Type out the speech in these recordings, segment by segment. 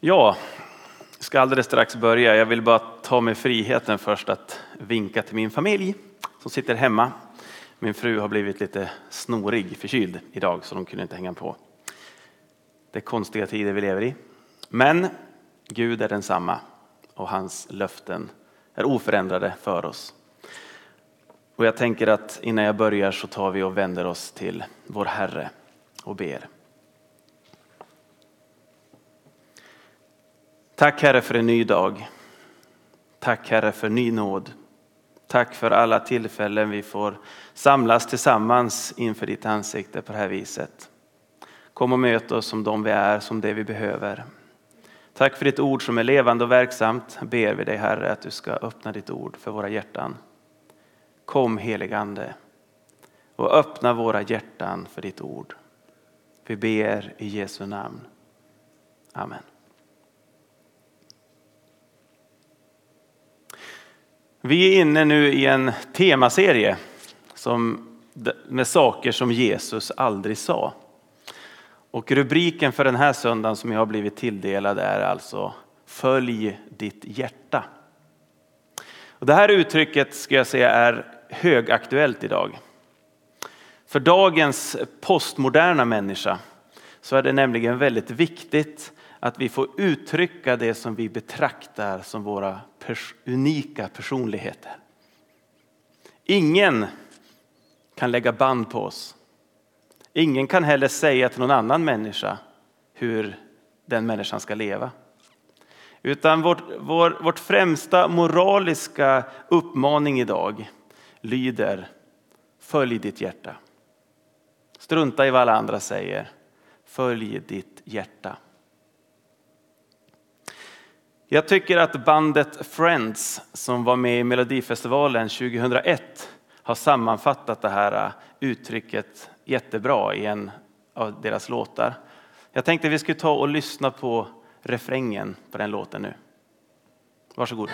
Ja, jag ska alldeles strax börja. Jag vill bara ta mig friheten först att vinka till min familj som sitter hemma. Min fru har blivit lite snorig, förkyld idag så de kunde inte hänga på. Det är konstiga tider vi lever i. Men Gud är densamma och hans löften är oförändrade för oss. Och jag tänker att innan jag börjar så tar vi och vänder oss till vår Herre och ber. Tack Herre för en ny dag. Tack Herre för ny nåd. Tack för alla tillfällen vi får samlas tillsammans inför ditt ansikte på det här viset. Kom och möt oss som de vi är, som det vi behöver. Tack för ditt ord som är levande och verksamt. Ber vi dig Herre att du ska öppna ditt ord för våra hjärtan. Kom heligande och öppna våra hjärtan för ditt ord. Vi ber i Jesu namn. Amen. Vi är inne nu i en temaserie som, med saker som Jesus aldrig sa. Och rubriken för den här söndagen som jag har blivit tilldelad är alltså Följ ditt hjärta. Och det här uttrycket ska jag säga är högaktuellt idag. För dagens postmoderna människa så är det nämligen väldigt viktigt att vi får uttrycka det som vi betraktar som våra pers unika personligheter. Ingen kan lägga band på oss. Ingen kan heller säga till någon annan människa hur den människan ska leva. Utan vårt, vår, vårt främsta moraliska uppmaning idag lyder Följ ditt hjärta. Strunta i vad alla andra säger. Följ ditt hjärta. Jag tycker att bandet Friends som var med i Melodifestivalen 2001 har sammanfattat det här äh, uttrycket jättebra i en av deras låtar. Jag tänkte vi skulle ta och lyssna på refrängen på den låten nu. Varsågod.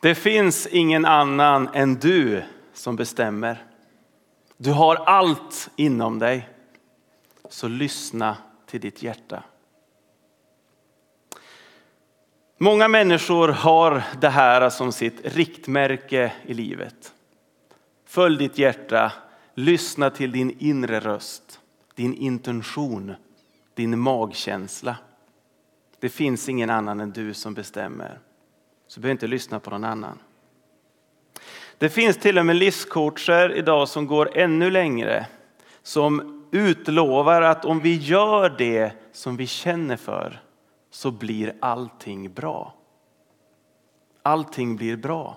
Det finns ingen annan än du som bestämmer. Du har allt inom dig. Så lyssna till ditt hjärta. Många människor har det här som sitt riktmärke i livet. Följ ditt hjärta, lyssna till din inre röst, din intention, din magkänsla. Det finns ingen annan än du som bestämmer. Så du behöver inte lyssna på någon annan. Det finns till och med livscoacher idag som går ännu längre. Som utlovar att om vi gör det som vi känner för så blir allting bra. Allting blir bra.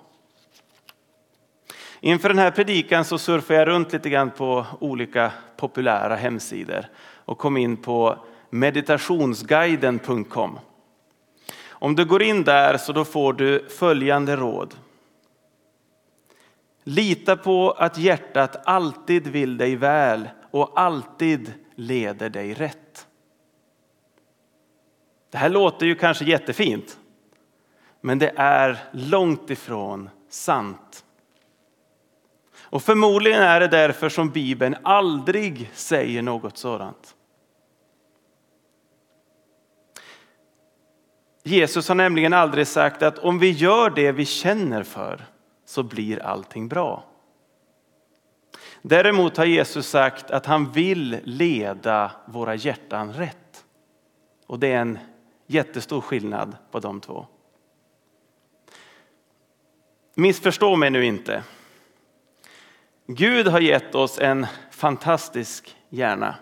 Inför den här predikan så surfade jag runt lite grann på olika populära hemsidor och kom in på meditationsguiden.com. Om du går in där så då får du följande råd. Lita på att hjärtat alltid vill dig väl och alltid leder dig rätt. Det här låter ju kanske jättefint, men det är långt ifrån sant. Och förmodligen är det därför som Bibeln aldrig säger något sådant. Jesus har nämligen aldrig sagt att om vi gör det vi känner för så blir allting bra. Däremot har Jesus sagt att han vill leda våra hjärtan rätt. Och det är en jättestor skillnad på de två. Missförstå mig nu inte. Gud har gett oss en fantastisk hjärna.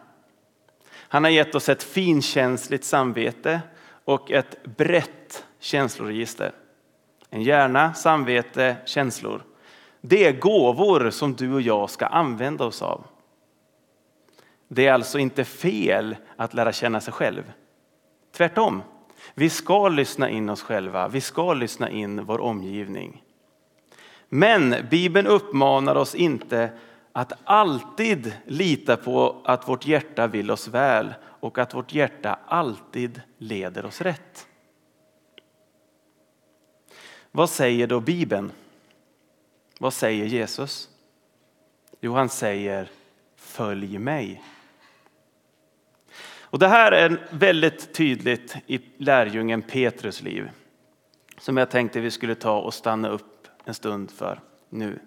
Han har gett oss ett finkänsligt samvete och ett brett känsloregister. En hjärna, samvete, känslor. Det är gåvor som du och jag ska använda oss av. Det är alltså inte fel att lära känna sig själv. Tvärtom. Vi ska lyssna in oss själva, vi ska lyssna in vår omgivning. Men Bibeln uppmanar oss inte att alltid lita på att vårt hjärta vill oss väl och att vårt hjärta alltid leder oss rätt. Vad säger då Bibeln? Vad säger Jesus? Jo, han säger följ mig. Och det här är väldigt tydligt i lärjungen Petrus liv som jag tänkte vi skulle ta och stanna upp en stund för nu.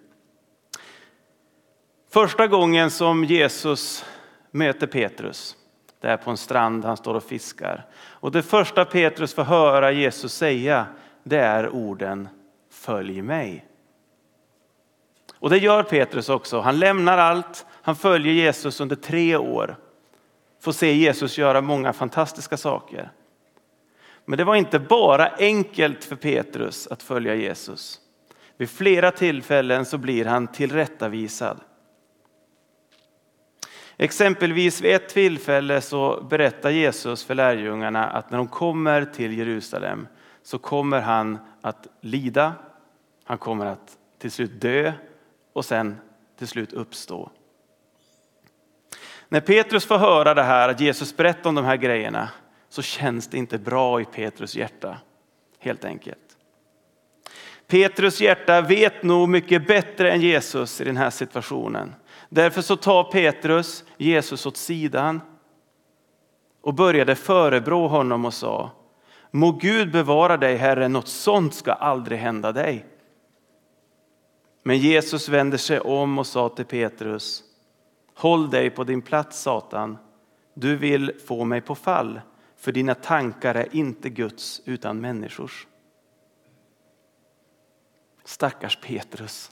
Första gången som Jesus möter Petrus, det är på en strand, han står och fiskar. Och det första Petrus får höra Jesus säga, det är orden Följ mig. Och det gör Petrus också. Han lämnar allt, han följer Jesus under tre år. Får se Jesus göra många fantastiska saker. Men det var inte bara enkelt för Petrus att följa Jesus. Vid flera tillfällen så blir han tillrättavisad. Exempelvis vid ett tillfälle så berättar Jesus för lärjungarna att när de kommer till Jerusalem så kommer han att lida, han kommer att till slut dö och sen till slut uppstå. När Petrus får höra det här, att Jesus berättar om de här grejerna, så känns det inte bra i Petrus hjärta, helt enkelt. Petrus hjärta vet nog mycket bättre än Jesus i den här situationen. Därför så tar Petrus Jesus åt sidan och började förebrå honom och sa Må Gud bevara dig Herre, något sånt ska aldrig hända dig. Men Jesus vände sig om och sa till Petrus Håll dig på din plats Satan, du vill få mig på fall för dina tankar är inte Guds utan människors. Stackars Petrus.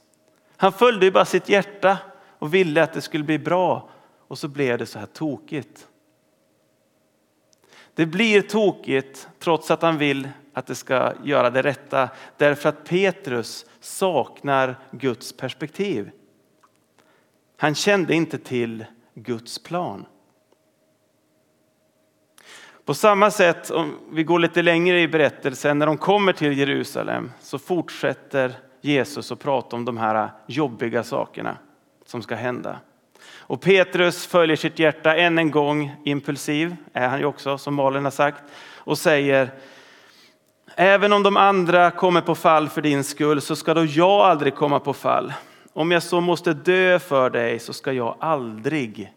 Han följde ju bara sitt hjärta och ville att det skulle bli bra och så blev det så här tokigt. Det blir tokigt trots att han vill att det ska göra det rätta därför att Petrus saknar Guds perspektiv. Han kände inte till Guds plan. På samma sätt, om vi går lite längre i berättelsen, när de kommer till Jerusalem så fortsätter Jesus att prata om de här jobbiga sakerna som ska hända. Och Petrus följer sitt hjärta än en gång, impulsiv är han ju också som Malin har sagt, och säger Även om de andra kommer på fall för din skull så ska då jag aldrig komma på fall. Om jag så måste dö för dig så ska jag aldrig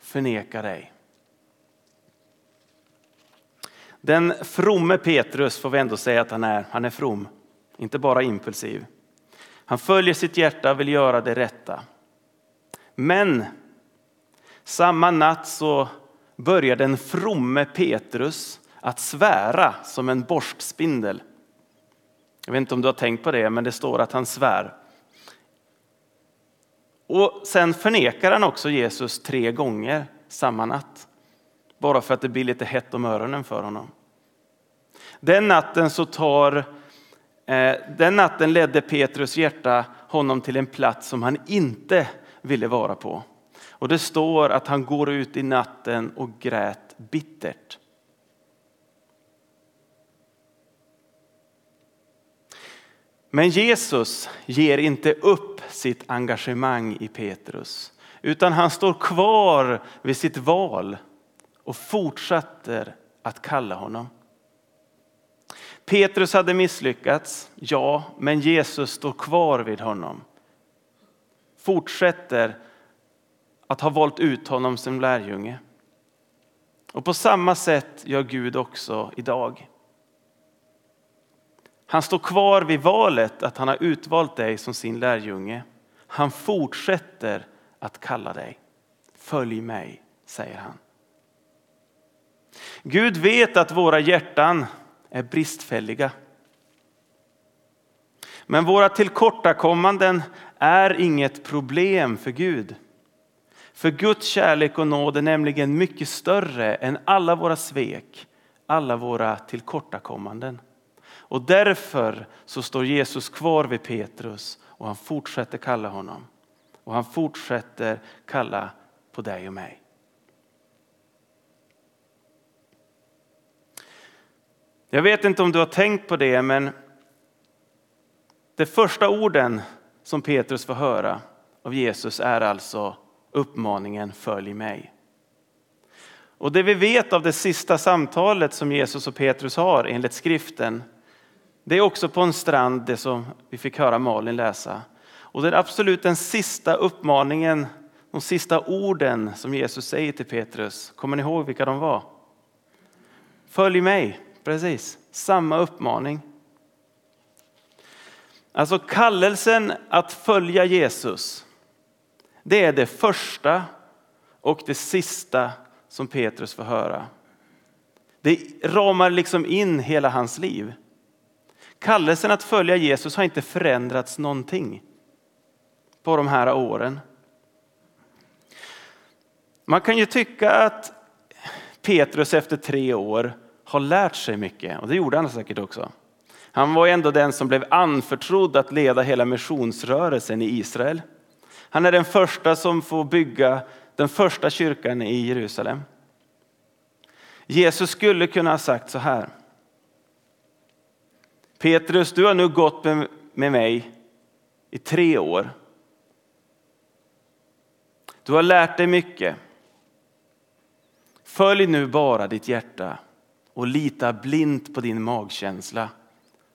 förneka dig. Den fromme Petrus får vi ändå säga att han är. Han är from, inte bara impulsiv. Han följer sitt hjärta och vill göra det rätta. Men samma natt så börjar den fromme Petrus att svära som en borstspindel. Jag vet inte om du har tänkt på det, men det står att han svär. Och sen förnekar han också Jesus tre gånger samma natt. Bara för att det blir lite hett om öronen för honom. Den natten så tar eh, den natten ledde Petrus hjärta honom till en plats som han inte ville vara på. Och det står att han går ut i natten och grät bittert. Men Jesus ger inte upp sitt engagemang i Petrus, utan han står kvar vid sitt val och fortsätter att kalla honom. Petrus hade misslyckats, ja, men Jesus står kvar vid honom. Fortsätter att ha valt ut honom som lärjunge. Och på samma sätt gör Gud också idag. Han står kvar vid valet att han har utvalt dig som sin lärjunge. Han fortsätter att kalla dig. Följ mig, säger han. Gud vet att våra hjärtan är bristfälliga. Men våra tillkortakommanden är inget problem för Gud. För Guds kärlek och nåd är nämligen mycket större än alla våra svek, alla våra tillkortakommanden. Och därför så står Jesus kvar vid Petrus och han fortsätter kalla honom. Och han fortsätter kalla på dig och mig. Jag vet inte om du har tänkt på det, men de första orden som Petrus får höra av Jesus är alltså uppmaningen följ mig. Och det vi vet av det sista samtalet som Jesus och Petrus har enligt skriften, det är också på en strand det som vi fick höra Malin läsa. Och det är absolut den sista uppmaningen, de sista orden som Jesus säger till Petrus. Kommer ni ihåg vilka de var? Följ mig, precis, samma uppmaning. Alltså kallelsen att följa Jesus, det är det första och det sista som Petrus får höra. Det ramar liksom in hela hans liv. Kallelsen att följa Jesus har inte förändrats någonting på de här åren. Man kan ju tycka att Petrus efter tre år har lärt sig mycket och det gjorde han säkert också. Han var ändå den som blev anförtrodd att leda hela missionsrörelsen i Israel. Han är den första som får bygga den första kyrkan i Jerusalem. Jesus skulle kunna ha sagt så här. Petrus, du har nu gått med mig i tre år. Du har lärt dig mycket. Följ nu bara ditt hjärta och lita blint på din magkänsla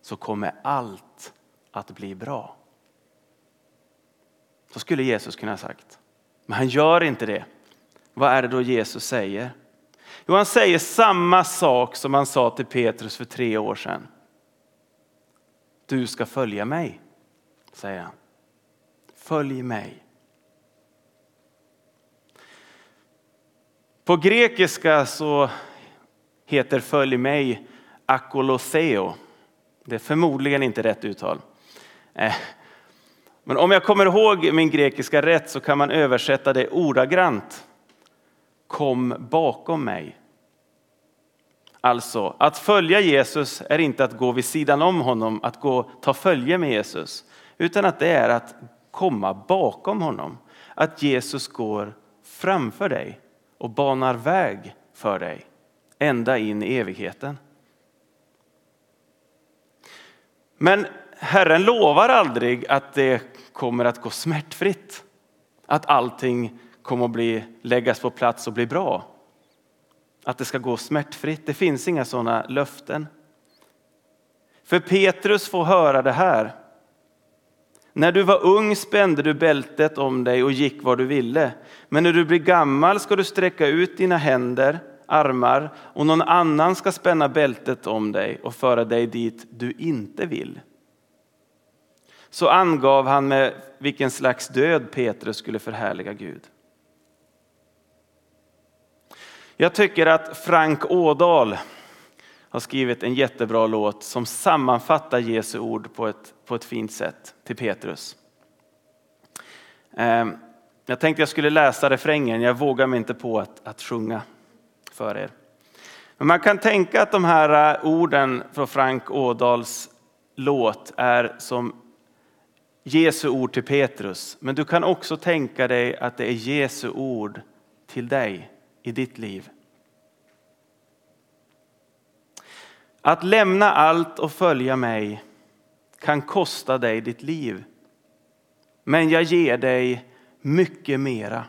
så kommer allt att bli bra. Så skulle Jesus kunna ha sagt. Men han gör inte det. Vad är det då Jesus säger? Jo, han säger samma sak som han sa till Petrus för tre år sedan. Du ska följa mig, säger han. Följ mig. På grekiska så heter följ mig akolotheo. Det är förmodligen inte rätt uttal. Eh, men om jag kommer ihåg min grekiska rätt så kan man översätta det ordagrant. Kom bakom mig. Alltså, att följa Jesus är inte att gå vid sidan om honom, att gå ta följe med Jesus, utan att det är att komma bakom honom. Att Jesus går framför dig och banar väg för dig ända in i evigheten. Men Herren lovar aldrig att det kommer att gå smärtfritt. Att allting kommer att bli, läggas på plats och bli bra. Att det ska gå smärtfritt. Det finns inga sådana löften. För Petrus får höra det här. När du var ung spände du bältet om dig och gick var du ville. Men när du blir gammal ska du sträcka ut dina händer, armar och någon annan ska spänna bältet om dig och föra dig dit du inte vill så angav han med vilken slags död Petrus skulle förhärliga Gud. Jag tycker att Frank Ådahl har skrivit en jättebra låt som sammanfattar Jesu ord på ett, på ett fint sätt till Petrus. Ehm, jag tänkte jag skulle läsa refrängen, jag vågar mig inte på att, att sjunga för er. Men man kan tänka att de här eh, orden från Frank Ådahls låt är som Jesu ord till Petrus, men du kan också tänka dig att det är Jesu ord till dig i ditt liv. Att lämna allt och följa mig kan kosta dig ditt liv. Men jag ger dig mycket mera.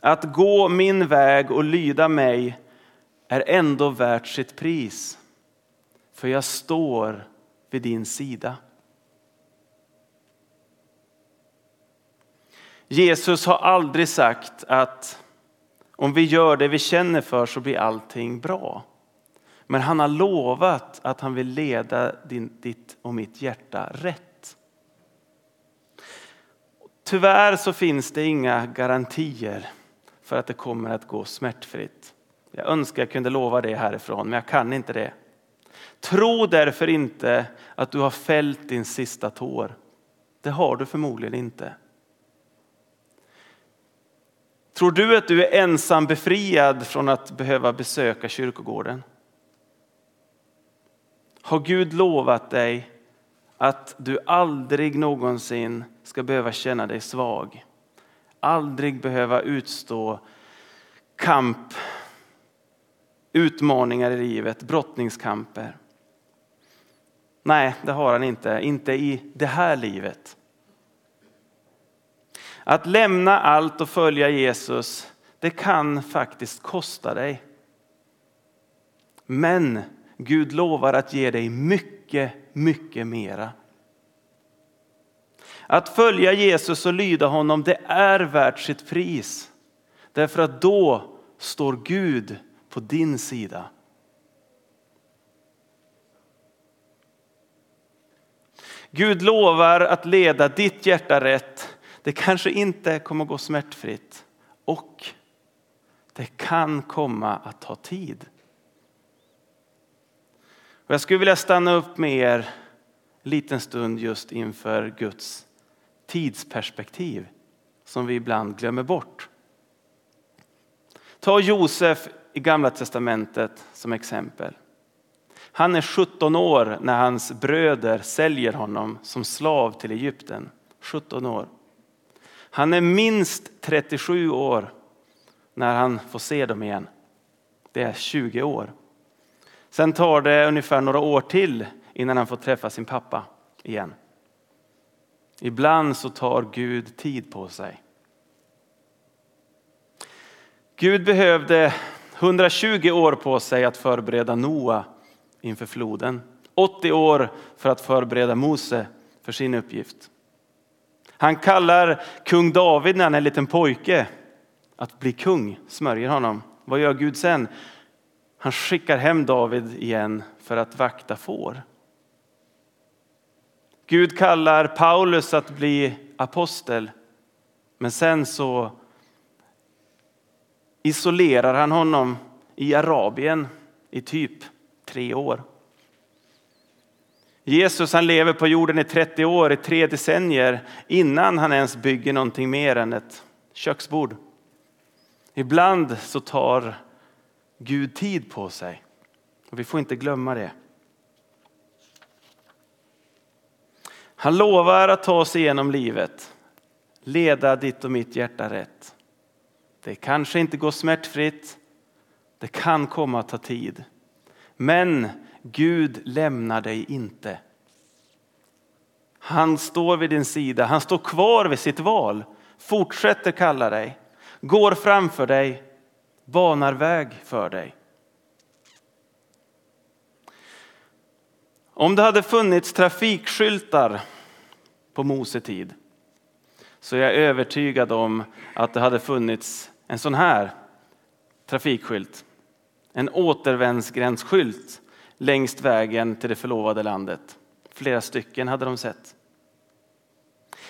Att gå min väg och lyda mig är ändå värt sitt pris. För jag står vid din sida. Jesus har aldrig sagt att om vi gör det vi känner för så blir allting bra. Men han har lovat att han vill leda din, ditt och mitt hjärta rätt. Tyvärr så finns det inga garantier för att det kommer att gå smärtfritt. Jag önskar jag kunde lova det härifrån, men jag kan inte det. Tro därför inte att du har fällt din sista tår. Det har du förmodligen inte. Tror du att du är ensam befriad från att behöva besöka kyrkogården? Har Gud lovat dig att du aldrig någonsin ska behöva känna dig svag? Aldrig behöva utstå kamp utmaningar i livet, brottningskamper. Nej, det har han inte, inte i det här livet. Att lämna allt och följa Jesus, det kan faktiskt kosta dig. Men Gud lovar att ge dig mycket, mycket mera. Att följa Jesus och lyda honom, det är värt sitt pris. Därför att då står Gud på din sida. Gud lovar att leda ditt hjärta rätt. Det kanske inte kommer att gå smärtfritt och det kan komma att ta tid. Och jag skulle vilja stanna upp med er en liten stund just inför Guds tidsperspektiv som vi ibland glömmer bort. Ta Josef i Gamla testamentet som exempel. Han är 17 år när hans bröder säljer honom som slav till Egypten. 17 år. Han är minst 37 år när han får se dem igen. Det är 20 år. Sen tar det ungefär några år till innan han får träffa sin pappa igen. Ibland så tar Gud tid på sig. Gud behövde 120 år på sig att förbereda Noa inför floden. 80 år för att förbereda Mose för sin uppgift. Han kallar kung David när han är en liten pojke att bli kung, smörjer honom. Vad gör Gud sen? Han skickar hem David igen för att vakta får. Gud kallar Paulus att bli apostel, men sen så isolerar han honom i Arabien i typ tre år. Jesus han lever på jorden i 30 år, i tre decennier innan han ens bygger någonting mer än ett köksbord. Ibland så tar Gud tid på sig och vi får inte glömma det. Han lovar att ta oss igenom livet, leda ditt och mitt hjärta rätt. Det kanske inte går smärtfritt, det kan komma att ta tid. Men Gud lämnar dig inte. Han står vid din sida, han står kvar vid sitt val, fortsätter kalla dig, går framför dig, banar väg för dig. Om det hade funnits trafikskyltar på Mose tid så är jag övertygad om att det hade funnits en sån här trafikskylt. En återvändsgränsskylt längs vägen till det förlovade landet. Flera stycken hade de sett.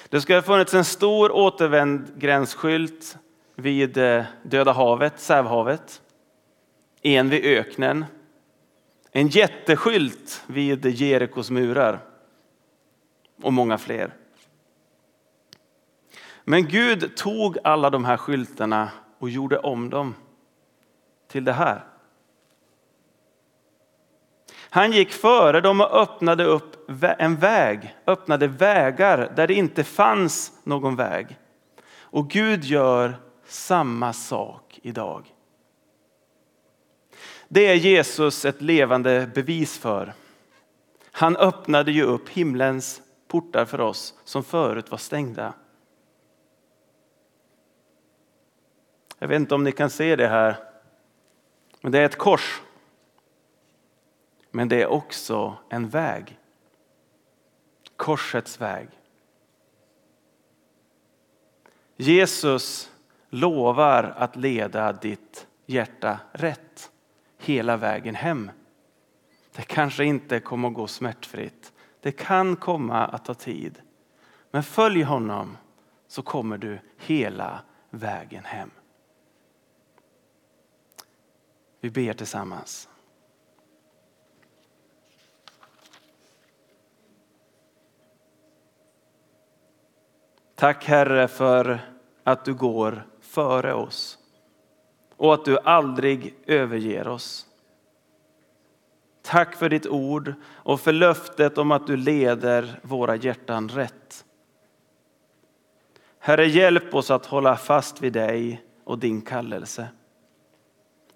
Det skulle ha funnits en stor återvändsgränsskylt vid eh, Döda havet, Sävhavet. En vid öknen. En jätteskylt vid Jerikos murar. Och många fler. Men Gud tog alla de här skyltarna och gjorde om dem till det här. Han gick före dem och öppnade upp en väg, öppnade vägar där det inte fanns någon väg. Och Gud gör samma sak idag. Det är Jesus ett levande bevis för. Han öppnade ju upp himlens portar för oss som förut var stängda. Jag vet inte om ni kan se det här, men det är ett kors. Men det är också en väg. Korsets väg. Jesus lovar att leda ditt hjärta rätt hela vägen hem. Det kanske inte kommer att gå smärtfritt. Det kan komma att ta tid. Men följ honom så kommer du hela vägen hem. Vi ber tillsammans. Tack Herre för att du går före oss och att du aldrig överger oss. Tack för ditt ord och för löftet om att du leder våra hjärtan rätt. Herre, hjälp oss att hålla fast vid dig och din kallelse.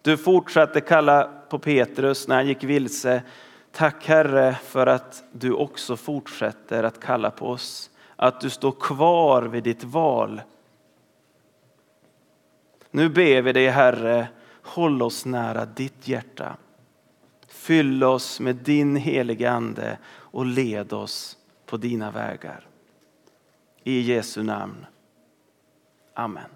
Du fortsatte kalla på Petrus när han gick vilse. Tack Herre för att du också fortsätter att kalla på oss. Att du står kvar vid ditt val. Nu ber vi dig Herre, håll oss nära ditt hjärta. Fyll oss med din heliga Ande och led oss på dina vägar. I Jesu namn. Amen.